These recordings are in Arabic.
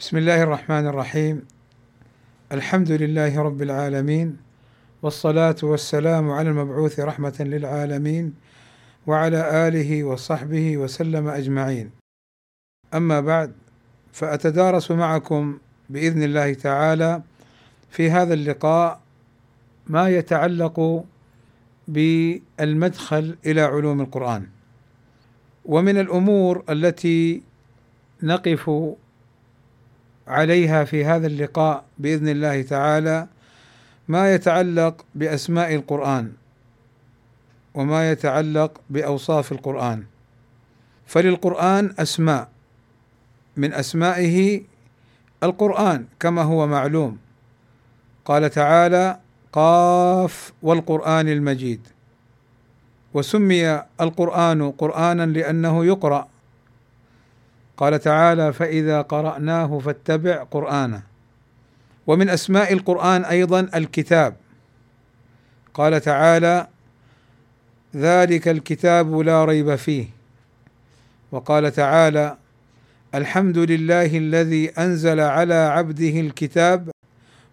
بسم الله الرحمن الرحيم. الحمد لله رب العالمين والصلاة والسلام على المبعوث رحمة للعالمين وعلى آله وصحبه وسلم أجمعين. أما بعد فأتدارس معكم بإذن الله تعالى في هذا اللقاء ما يتعلق بالمدخل إلى علوم القرآن. ومن الأمور التي نقف عليها في هذا اللقاء بإذن الله تعالى ما يتعلق بأسماء القرآن وما يتعلق بأوصاف القرآن. فللقرآن أسماء من أسمائه القرآن كما هو معلوم. قال تعالى قاف والقرآن المجيد. وسمي القرآن قرآنا لأنه يقرأ. قال تعالى فإذا قرأناه فاتبع قرآنه. ومن أسماء القرآن أيضا الكتاب. قال تعالى ذلك الكتاب لا ريب فيه. وقال تعالى الحمد لله الذي أنزل على عبده الكتاب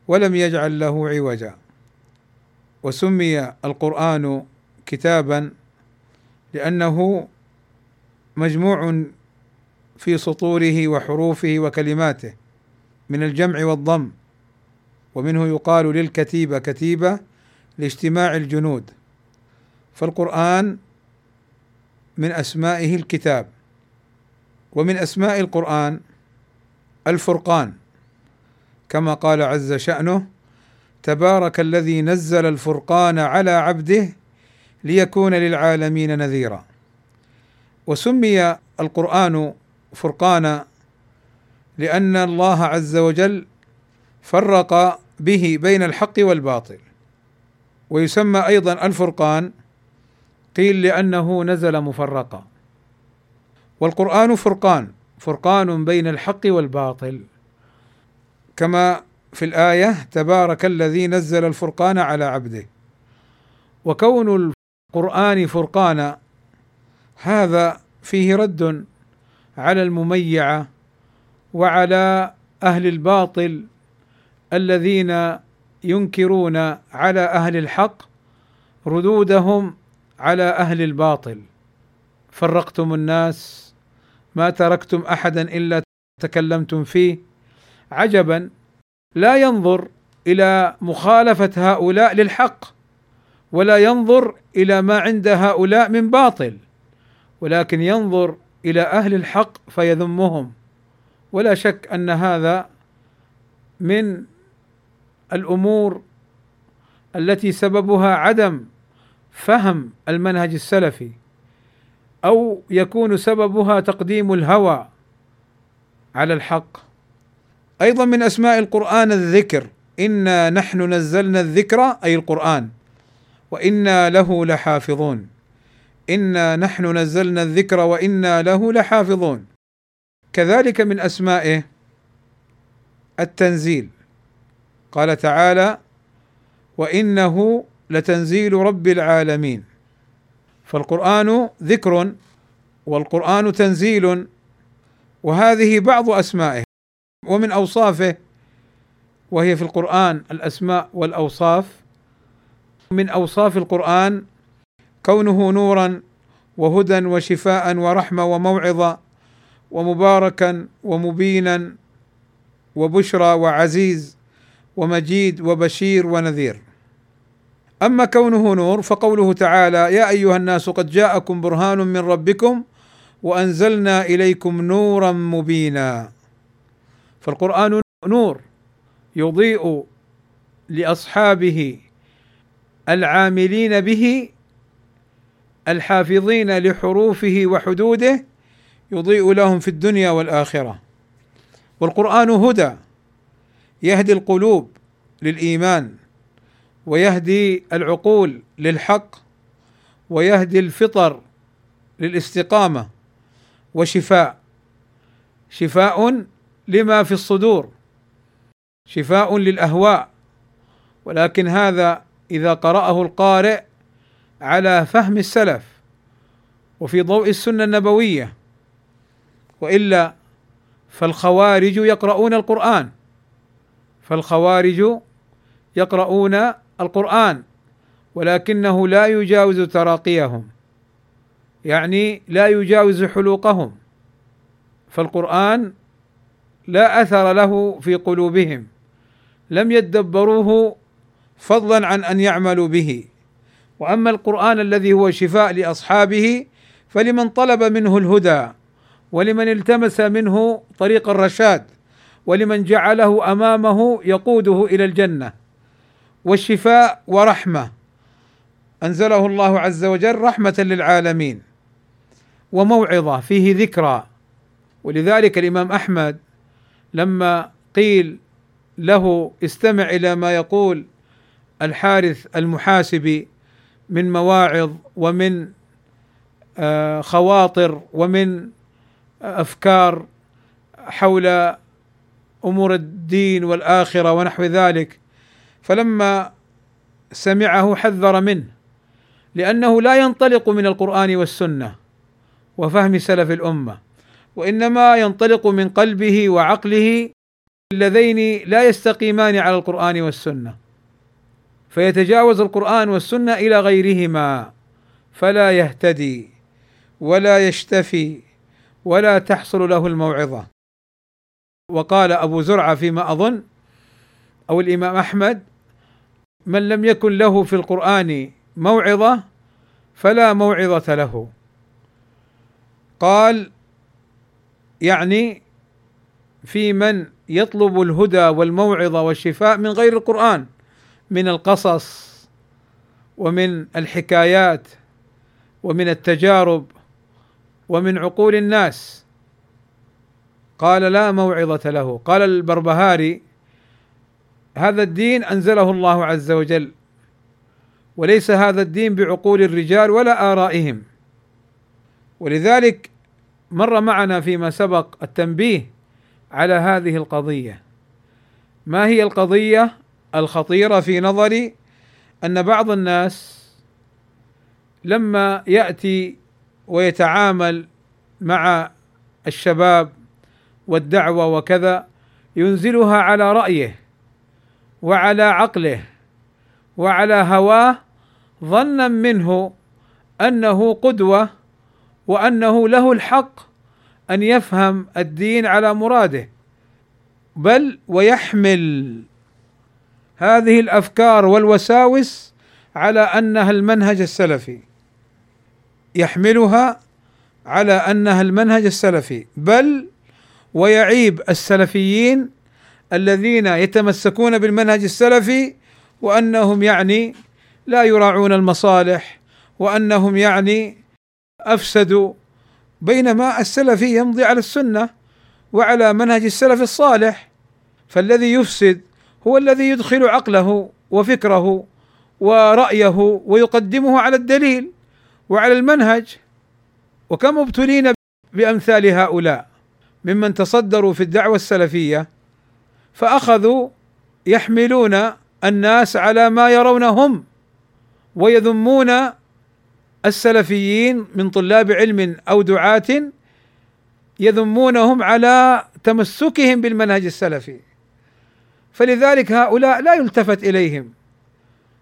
ولم يجعل له عوجا. وسمي القرآن كتابا لأنه مجموع في سطوره وحروفه وكلماته من الجمع والضم ومنه يقال للكتيبه كتيبة لاجتماع الجنود. فالقرآن من أسمائه الكتاب ومن أسماء القرآن الفرقان. كما قال عز شأنه تبارك الذي نزل الفرقان على عبده ليكون للعالمين نذيرا. وسمي القرآن فرقانا لأن الله عز وجل فرق به بين الحق والباطل. ويسمى أيضا الفرقان قيل لأنه نزل مفرقا. والقرآن فرقان فرقان بين الحق والباطل. كما في الآية تبارك الذي نزل الفرقان على عبده. وكون القرآن فرقانا هذا فيه رد على المميعة وعلى أهل الباطل الذين ينكرون على أهل الحق ردودهم على أهل الباطل. فرقتم الناس ما تركتم أحدا إلا تكلمتم فيه. عجبا لا ينظر إلى مخالفة هؤلاء للحق ولا ينظر إلى ما عند هؤلاء من باطل ولكن ينظر إلى أهل الحق فيذمهم. ولا شك أن هذا من الأمور التي سببها عدم فهم المنهج السلفي أو يكون سببها تقديم الهوى على الحق. أيضا من أسماء القرآن الذكر إنا نحن نزلنا الذكر أي القرآن وإنا له لحافظون. انا نحن نزلنا الذكر وأنا له لحافظون. كذلك من اسمائه التنزيل. قال تعالى وانه لتنزيل رب العالمين. فالقرآن ذكر والقرآن تنزيل وهذه بعض أسمائه. ومن أوصافه وهي في القرآن الأسماء والأوصاف من أوصاف القرآن كونه نورا وهدى وشفاء ورحمة وموعظة ومباركا ومبينا وبشرى وعزيز ومجيد وبشير ونذير. أما كونه نور فقوله تعالى يا أيها الناس قد جاءكم برهان من ربكم وأنزلنا إليكم نورا مبينا. فالقرآن نور يضيء لأصحابه العاملين به الحافظين لحروفه وحدوده يضيء لهم في الدنيا والآخرة. والقرآن هدى يهدي القلوب للإيمان ويهدي العقول للحق ويهدي الفطر للاستقامة وشفاء. شفاء لما في الصدور شفاء للأهواء. ولكن هذا إذا قرأه القارئ على فهم السلف وفي ضوء السنة النبوية وإلا فالخوارج يقرؤون القرآن. فالخوارج يقرؤون القرآن ولكنه لا يجاوز تراقيهم يعني لا يجاوز حلوقهم. فالقرآن لا أثر له في قلوبهم لم يدبروه فضلا عن أن يعملوا به. وأما القرآن الذي هو شفاء لأصحابه فلمن طلب منه الهدى ولمن التمس منه طريق الرشاد ولمن جعله أمامه يقوده إلى الجنة. والشفاء ورحمة. أنزله الله عز وجل رحمة للعالمين. وموعظة فيه ذكرى. ولذلك الإمام أحمد لما قيل له استمع إلى ما يقول الحارث المحاسبي من مواعظ ومن آه، خواطر ومن أفكار حول أمور الدين والآخرة ونحو ذلك. فلما سمعه حذر منه لأنه لا ينطلق من القرآن والسنة وفهم سلف الأمة وإنما ينطلق من قلبه وعقله اللذين لا يستقيمان على القرآن والسنة. فيتجاوز القرآن والسنة إلى غيرهما فلا يهتدي ولا يشتفي ولا تحصل له الموعظة. وقال أبو زرعة فيما أظن أو الإمام أحمد من لم يكن له في القرآن موعظة فلا موعظة له. قال يعني في من يطلب الهدى والموعظة والشفاء من غير القرآن. من القصص ومن الحكايات ومن التجارب ومن عقول الناس. قال لا موعظة له. قال البربهاري هذا الدين أنزله الله عز وجل وليس هذا الدين بعقول الرجال ولا آرائهم. ولذلك مر معنا فيما سبق التنبيه على هذه القضية. ما هي القضية؟ الخطيرة في نظري أن بعض الناس لما يأتي ويتعامل مع الشباب والدعوة وكذا ينزلها على رأيه وعلى عقله وعلى هواه ظنا منه أنه قدوة وأنه له الحق أن يفهم الدين على مراده بل ويحمل هذه الأفكار والوساوس على أنها المنهج السلفي. يحملها على أنها المنهج السلفي. بل ويعيب السلفيين الذين يتمسكون بالمنهج السلفي وأنهم يعني لا يراعون المصالح وأنهم يعني افسدوا بينما السلفي يمضي على السنة وعلى منهج السلف الصالح. فالذي يفسد هو الذي يدخل عقله وفكره ورأيه ويقدمه على الدليل وعلى المنهج. وكم ابتلينا بأمثال هؤلاء ممن تصدروا في الدعوة السلفية فأخذوا يحملون الناس على ما يرون هم ويذمون السلفيين من طلاب علم أو دعاة يذمونهم على تمسكهم بالمنهج السلفي. فلذلك هؤلاء لا يلتفت إليهم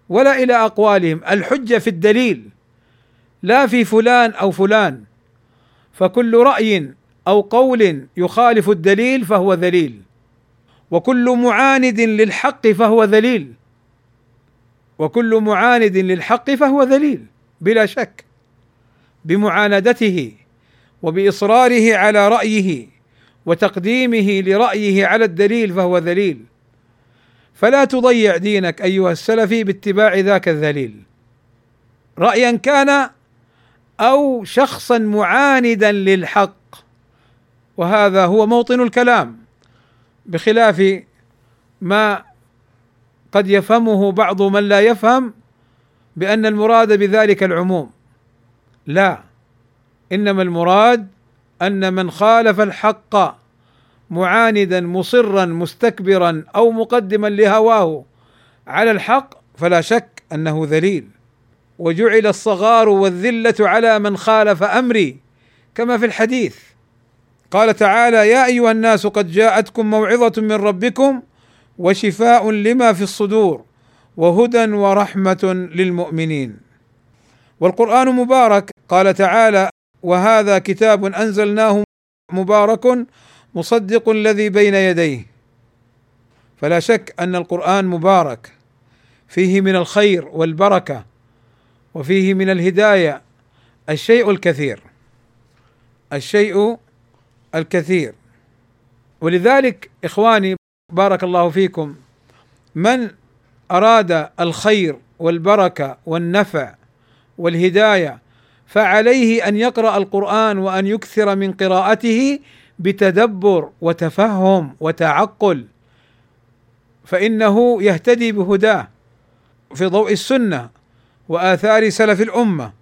ولا إلى أقوالهم. الحجة في الدليل لا في فلان أو فلان فكل رأي أو قول يخالف الدليل فهو ذليل وكل معاند للحق فهو ذليل وكل معاند للحق فهو ذليل بلا شك بمعاندته وبإصراره على رأيه وتقديمه لرأيه على الدليل فهو ذليل. فلا تضيع دينك أيها السلفي باتباع ذاك الذليل. رايا كان أو شخصا معاندا للحق. وهذا هو موطن الكلام. بخلاف ما قد يفهمه بعض من لا يفهم بأن المراد بذلك العموم. لا إنما المراد أن من خالف الحق معاندا مصرا مستكبرا أو مقدما لهواه. على الحق فلا شك أنه ذليل. وجعل الصغار والذلة على من خالف أمري كما في الحديث. قال تعالى يا أيها الناس قد جاءتكم موعظة من ربكم وشفاء لما في الصدور وهدى ورحمة للمؤمنين. والقرآن مبارك قال تعالى وهذا كتاب أنزلناه مبارك مصدق الذي بين يديه. فلا شك أن القرآن مبارك. فيه من الخير والبركة. وفيه من الهداية الشيء الكثير. الشيء الكثير. ولذلك إخواني بارك الله فيكم. من أراد الخير والبركة والنفع والهداية فعليه أن يقرأ القرآن وأن يكثر من قراءته بتدبر وتفهم وتعقل فإنه يهتدي بهداه في ضوء السنة وآثار سلف الأمة.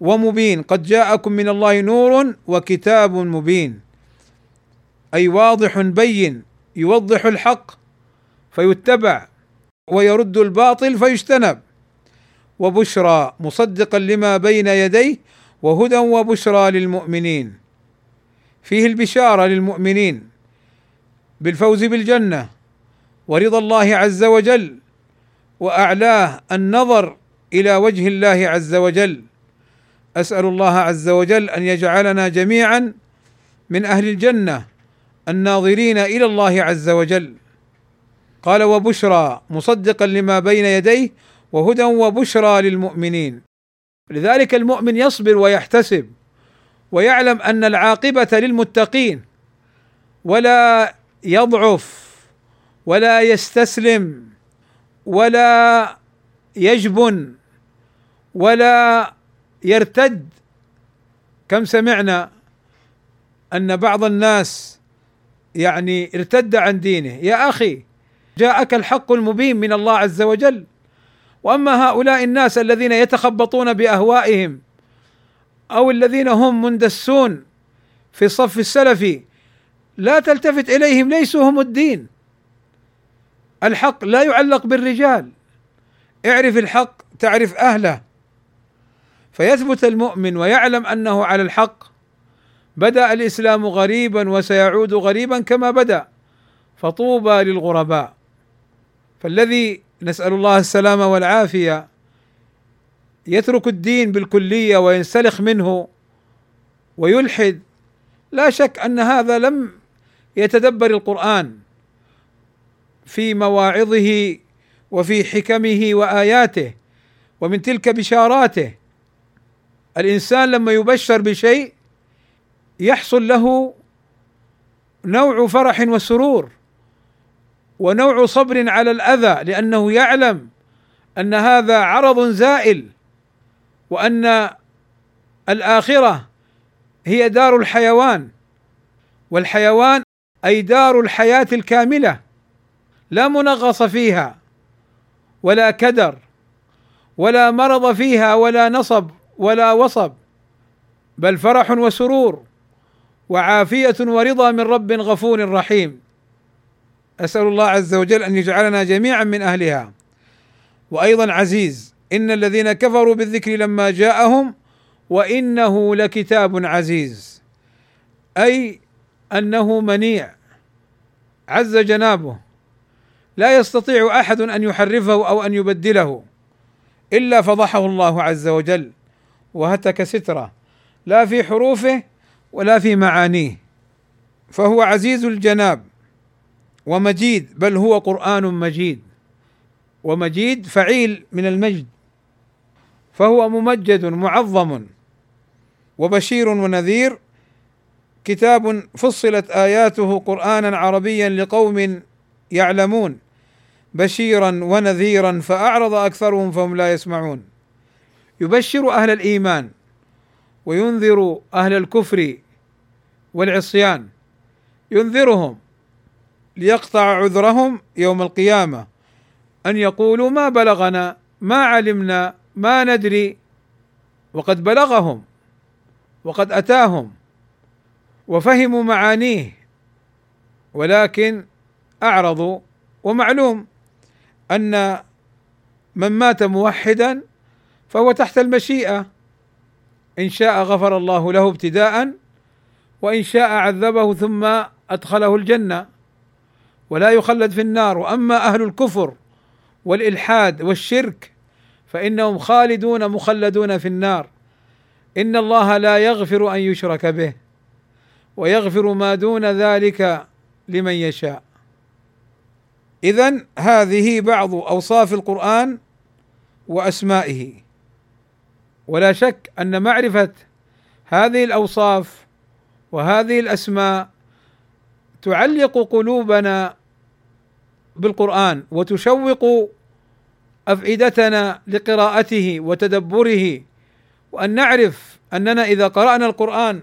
ومبين قد جاءكم من الله نور وكتاب مبين أي واضح بين يوضح الحق فيتبع ويرد الباطل فيجتنب. وبشرى مصدقا لما بين يديه وهدى وبشرى للمؤمنين. فيه البشارة للمؤمنين بالفوز بالجنة ورضا الله عز وجل وأعلاه النظر إلى وجه الله عز وجل. أسأل الله عز وجل أن يجعلنا جميعا من أهل الجنة الناظرين إلى الله عز وجل. قال وبشرى مصدقا لما بين يديه وهدى وبشرى للمؤمنين. لذلك المؤمن يصبر ويحتسب. ويعلم أن العاقبة للمتقين ولا يضعف ولا يستسلم ولا يجبن ولا يرتد. كم سمعنا أن بعض الناس يعني ارتد عن دينه. يا أخي جاءك الحق المبين من الله عز وجل. وأما هؤلاء الناس الذين يتخبطون بأهوائهم أو الذين هم مندسون في الصف السلفي لا تلتفت إليهم ليسوا هم الدين. الحق لا يعلق بالرجال. اعرف الحق تعرف أهله. فيثبت المؤمن ويعلم أنه على الحق. بدأ الإسلام غريبا وسيعود غريبا كما بدأ. فطوبى للغرباء. فالذي نسأل الله السلامة والعافية يترك الدين بالكلية وينسلخ منه ويلحد لا شك أن هذا لم يتدبر القرآن في مواعظه وفي حكمه وآياته ومن تلك بشاراته. الإنسان لما يبشر بشيء يحصل له نوع فرح وسرور ونوع صبر على الأذى لأنه يعلم أن هذا عرض زائل وأن الآخرة هي دار الحيوان والحيوان أي دار الحياة الكاملة لا منغص فيها ولا كدر ولا مرض فيها ولا نصب ولا وصب بل فرح وسرور وعافية ورضا من رب غفور رحيم. أسأل الله عز وجل أن يجعلنا جميعا من أهلها. وأيضا عزيز إن الذين كفروا بالذكر لما جاءهم وإنه لكتاب عزيز. أي أنه منيع. عز جنابه. لا يستطيع أحد أن يحرفه أو أن يبدله إلا فضحه الله عز وجل وهتك ستره. لا في حروفه ولا في معانيه. فهو عزيز الجناب ومجيد بل هو قرآن مجيد. ومجيد فعيل من المجد. فهو ممجد معظم وبشير ونذير. كتاب فصلت آياته قرآنا عربيا لقوم يعلمون. بشيرا ونذيرا فأعرض أكثرهم فهم لا يسمعون. يبشر أهل الإيمان وينذر أهل الكفر والعصيان. ينذرهم ليقطع عذرهم يوم القيامة. أن يقولوا ما بلغنا ما علمنا ما ندري. وقد بلغهم. وقد أتاهم. وفهموا معانيه. ولكن أعرضوا. ومعلوم أن من مات موحدا فهو تحت المشيئة. إن شاء غفر الله له ابتداء. وإن شاء عذبه ثم أدخله الجنة. ولا يخلد في النار. وأما أهل الكفر والإلحاد والشرك فإنهم خالدون مخلدون في النار. إن الله لا يغفر أن يشرك به ويغفر ما دون ذلك لمن يشاء. اذا هذه بعض أوصاف القرآن وأسمائه. ولا شك أن معرفة هذه الأوصاف وهذه الأسماء تعلق قلوبنا بالقرآن وتشوق أفئدتنا لقراءته وتدبره وأن نعرف أننا إذا قرأنا القرآن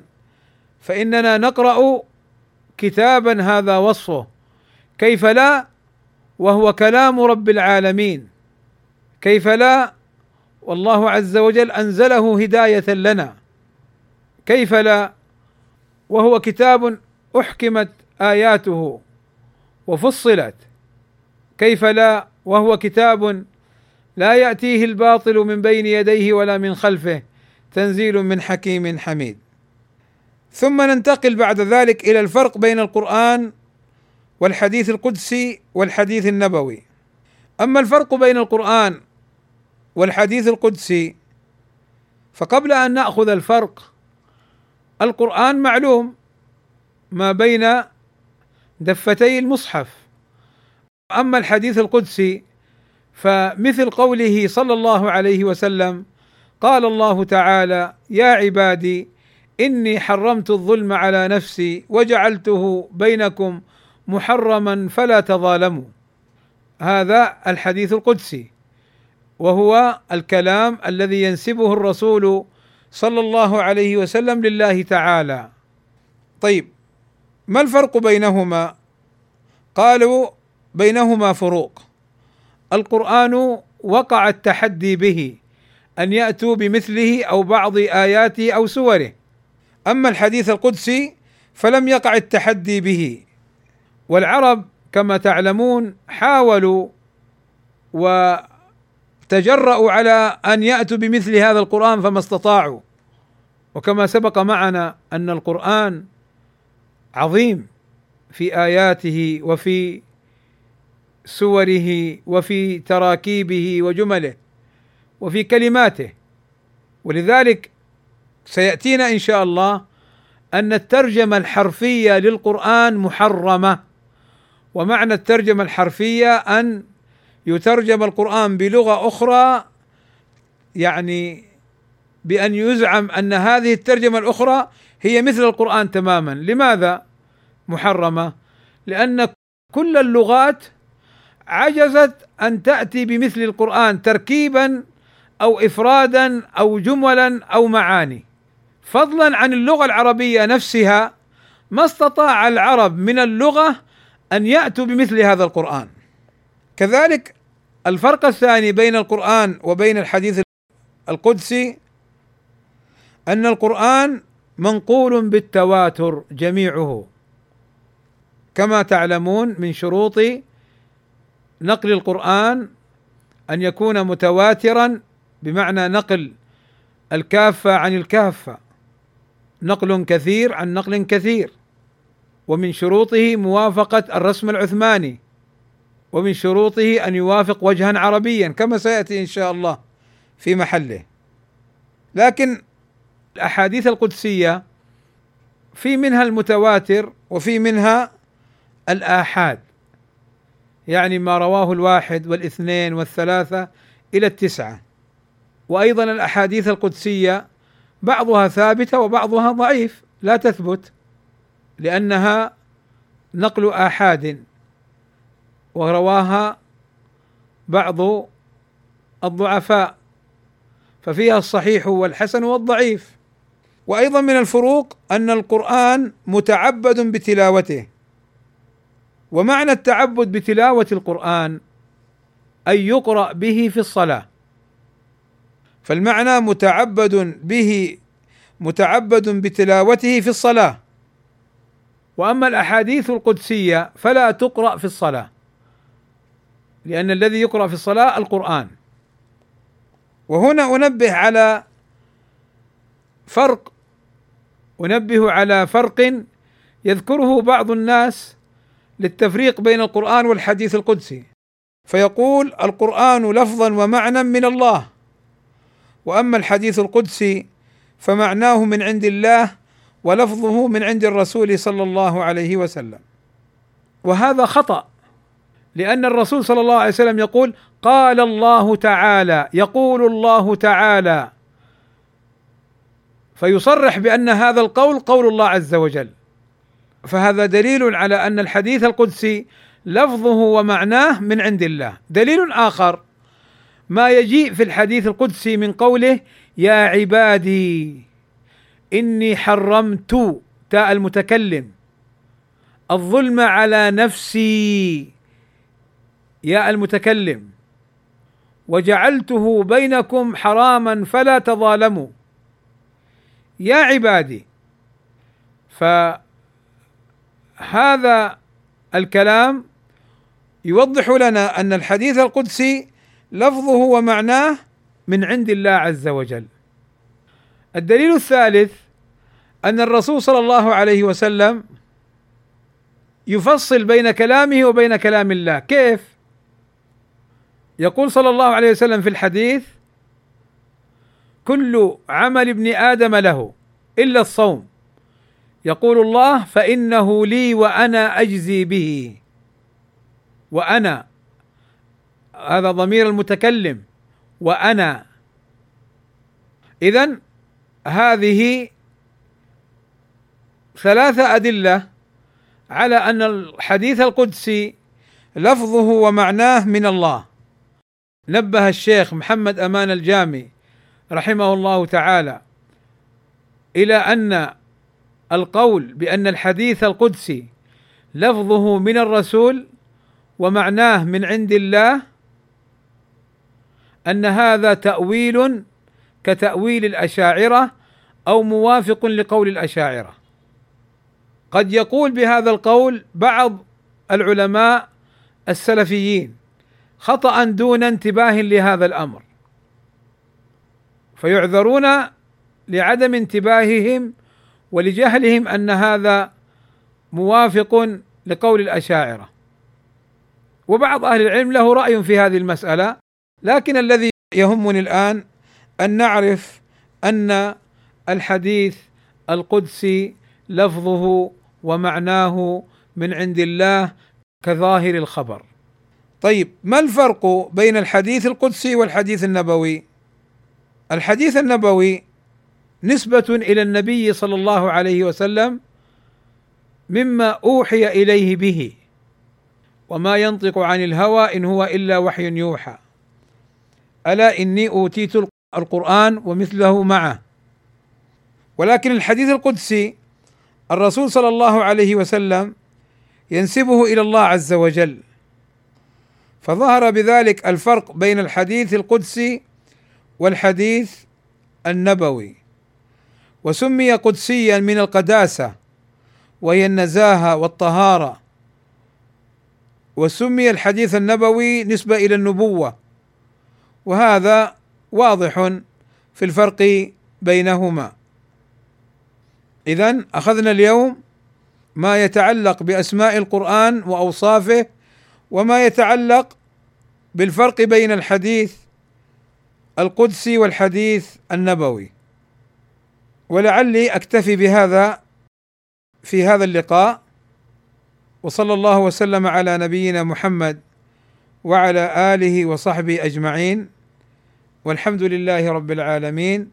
فإننا نقرأ كتابا هذا وصفه كيف لا؟ وهو كلام رب العالمين. كيف لا؟ والله عز وجل أنزله هداية لنا. كيف لا؟ وهو كتاب أحكمت آياته وفصلت. كيف لا؟ وهو كتاب لا يأتيه الباطل من بين يديه ولا من خلفه تنزيل من حكيم حميد. ثم ننتقل بعد ذلك إلى الفرق بين القرآن والحديث القدسي والحديث النبوي. أما الفرق بين القرآن والحديث القدسي فقبل أن نأخذ الفرق القرآن معلوم ما بين دفتي المصحف. أما الحديث القدسي فمثل قوله صلى الله عليه وسلم قال الله تعالى يا عبادي إني حرمت الظلم على نفسي وجعلته بينكم محرما فلا تظالموا. هذا الحديث القدسي وهو الكلام الذي ينسبه الرسول صلى الله عليه وسلم لله تعالى. طيب ما الفرق بينهما؟ قالوا بينهما فروق. القرآن وقع التحدي به أن يأتوا بمثله أو بعض آياته أو سوره. أما الحديث القدسي فلم يقع التحدي به. والعرب كما تعلمون حاولوا وتجرأوا على أن يأتوا بمثل هذا القرآن فما استطاعوا. وكما سبق معنا أن القرآن عظيم في آياته وفي سوره وفي تراكيبه وجمله وفي كلماته. ولذلك سيأتينا إن شاء الله أن الترجمة الحرفية للقرآن محرمة. ومعنى الترجمة الحرفية أن يترجم القرآن بلغة أخرى يعني بأن يزعم أن هذه الترجمة الأخرى هي مثل القرآن تماما. لماذا محرمة؟ لأن كل اللغات عجزت أن تأتي بمثل القرآن تركيبا أو افرادا أو جملا أو معاني. فضلا عن اللغة العربية نفسها ما استطاع العرب من اللغة أن يأتوا بمثل هذا القرآن. كذلك الفرق الثاني بين القرآن وبين الحديث القدسي أن القرآن منقول بالتواتر جميعه. كما تعلمون من شروط نقل القرآن أن يكون متواترا بمعنى نقل الكافة عن الكافة. نقل كثير عن نقل كثير ومن شروطه موافقة الرسم العثماني ومن شروطه أن يوافق وجها عربيا كما سيأتي إن شاء الله في محله. لكن الأحاديث القدسية في منها المتواتر وفي منها الآحاد. يعني ما رواه الواحد والاثنين والثلاثة إلى التسعة. وأيضا الأحاديث القدسية بعضها ثابتة وبعضها ضعيف لا تثبت لأنها نقل آحاد ورواها بعض الضعفاء ففيها الصحيح والحسن والضعيف. وأيضا من الفروق أن القرآن متعبد بتلاوته. ومعنى التعبد بتلاوة القرآن أن يقرأ به في الصلاة. فالمعنى متعبد به متعبد بتلاوته في الصلاة. وأما الأحاديث القدسية فلا تقرأ في الصلاة لأن الذي يقرأ في الصلاة القرآن. وهنا أنبه على فرق أنبه على فرق يذكره بعض الناس للتفريق بين القرآن والحديث القدسي. فيقول القرآن لفظا ومعنى من الله. وأما الحديث القدسي فمعناه من عند الله ولفظه من عند الرسول صلى الله عليه وسلم. وهذا خطأ لأن الرسول صلى الله عليه وسلم يقول قال الله تعالى يقول الله تعالى. فيصرح بأن هذا القول قول الله عز وجل. فهذا دليل على أن الحديث القدسي لفظه ومعناه من عند الله. دليل آخر ما يجيء في الحديث القدسي من قوله يا عبادي إني حرمت تاء المتكلم. الظلم على نفسي يا المتكلم. وجعلته بينكم حراما فلا تظالموا. يا عبادي فهذا الكلام يوضح لنا أن الحديث القدسي لفظه ومعناه من عند الله عز وجل. الدليل الثالث أن الرسول صلى الله عليه وسلم يفصل بين كلامه وبين كلام الله. كيف؟ يقول صلى الله عليه وسلم في الحديث كل عمل ابن آدم له إلا الصوم. يقول الله فإنه لي وأنا أجزي به. وأنا هذا ضمير المتكلم. وأنا. اذا هذه ثلاثة أدلة على أن الحديث القدسي لفظه ومعناه من الله. نبه الشيخ محمد أمان الجامي رحمه الله تعالى إلى أن القول بأن الحديث القدسي لفظه من الرسول ومعناه من عند الله أن هذا تأويل كتأويل الأشاعرة أو موافق لقول الأشاعرة. قد يقول بهذا القول بعض العلماء السلفيين خطأ دون انتباه لهذا الأمر فيعذرون لعدم انتباههم ولجهلهم أن هذا موافق لقول الأشاعرة وبعض أهل العلم له رأي في هذه المسألة لكن الذي يهمني الآن أن نعرف أن الحديث القدسي لفظه ومعناه من عند الله كظاهر الخبر. طيب ما الفرق بين الحديث القدسي والحديث النبوي؟ الحديث النبوي نسبة إلى النبي صلى الله عليه وسلم مما أوحي إليه به وما ينطق عن الهوى إن هو إلا وحي يوحى. ألا إني أوتيت القرآن ومثله معه. ولكن الحديث القدسي الرسول صلى الله عليه وسلم ينسبه إلى الله عز وجل. فظهر بذلك الفرق بين الحديث القدسي والحديث النبوي. وسمي قدسيا من القداسة وهي النزاهة والطهارة. وسمي الحديث النبوي نسبة إلى النبوة. وهذا واضح في الفرق بينهما. اذا أخذنا اليوم ما يتعلق بأسماء القرآن وأوصافه وما يتعلق بالفرق بين الحديث القدسي والحديث النبوي. ولعلي أكتفي بهذا في هذا اللقاء وصلى الله وسلم على نبينا محمد وعلى آله وصحبه أجمعين والحمد لله رب العالمين.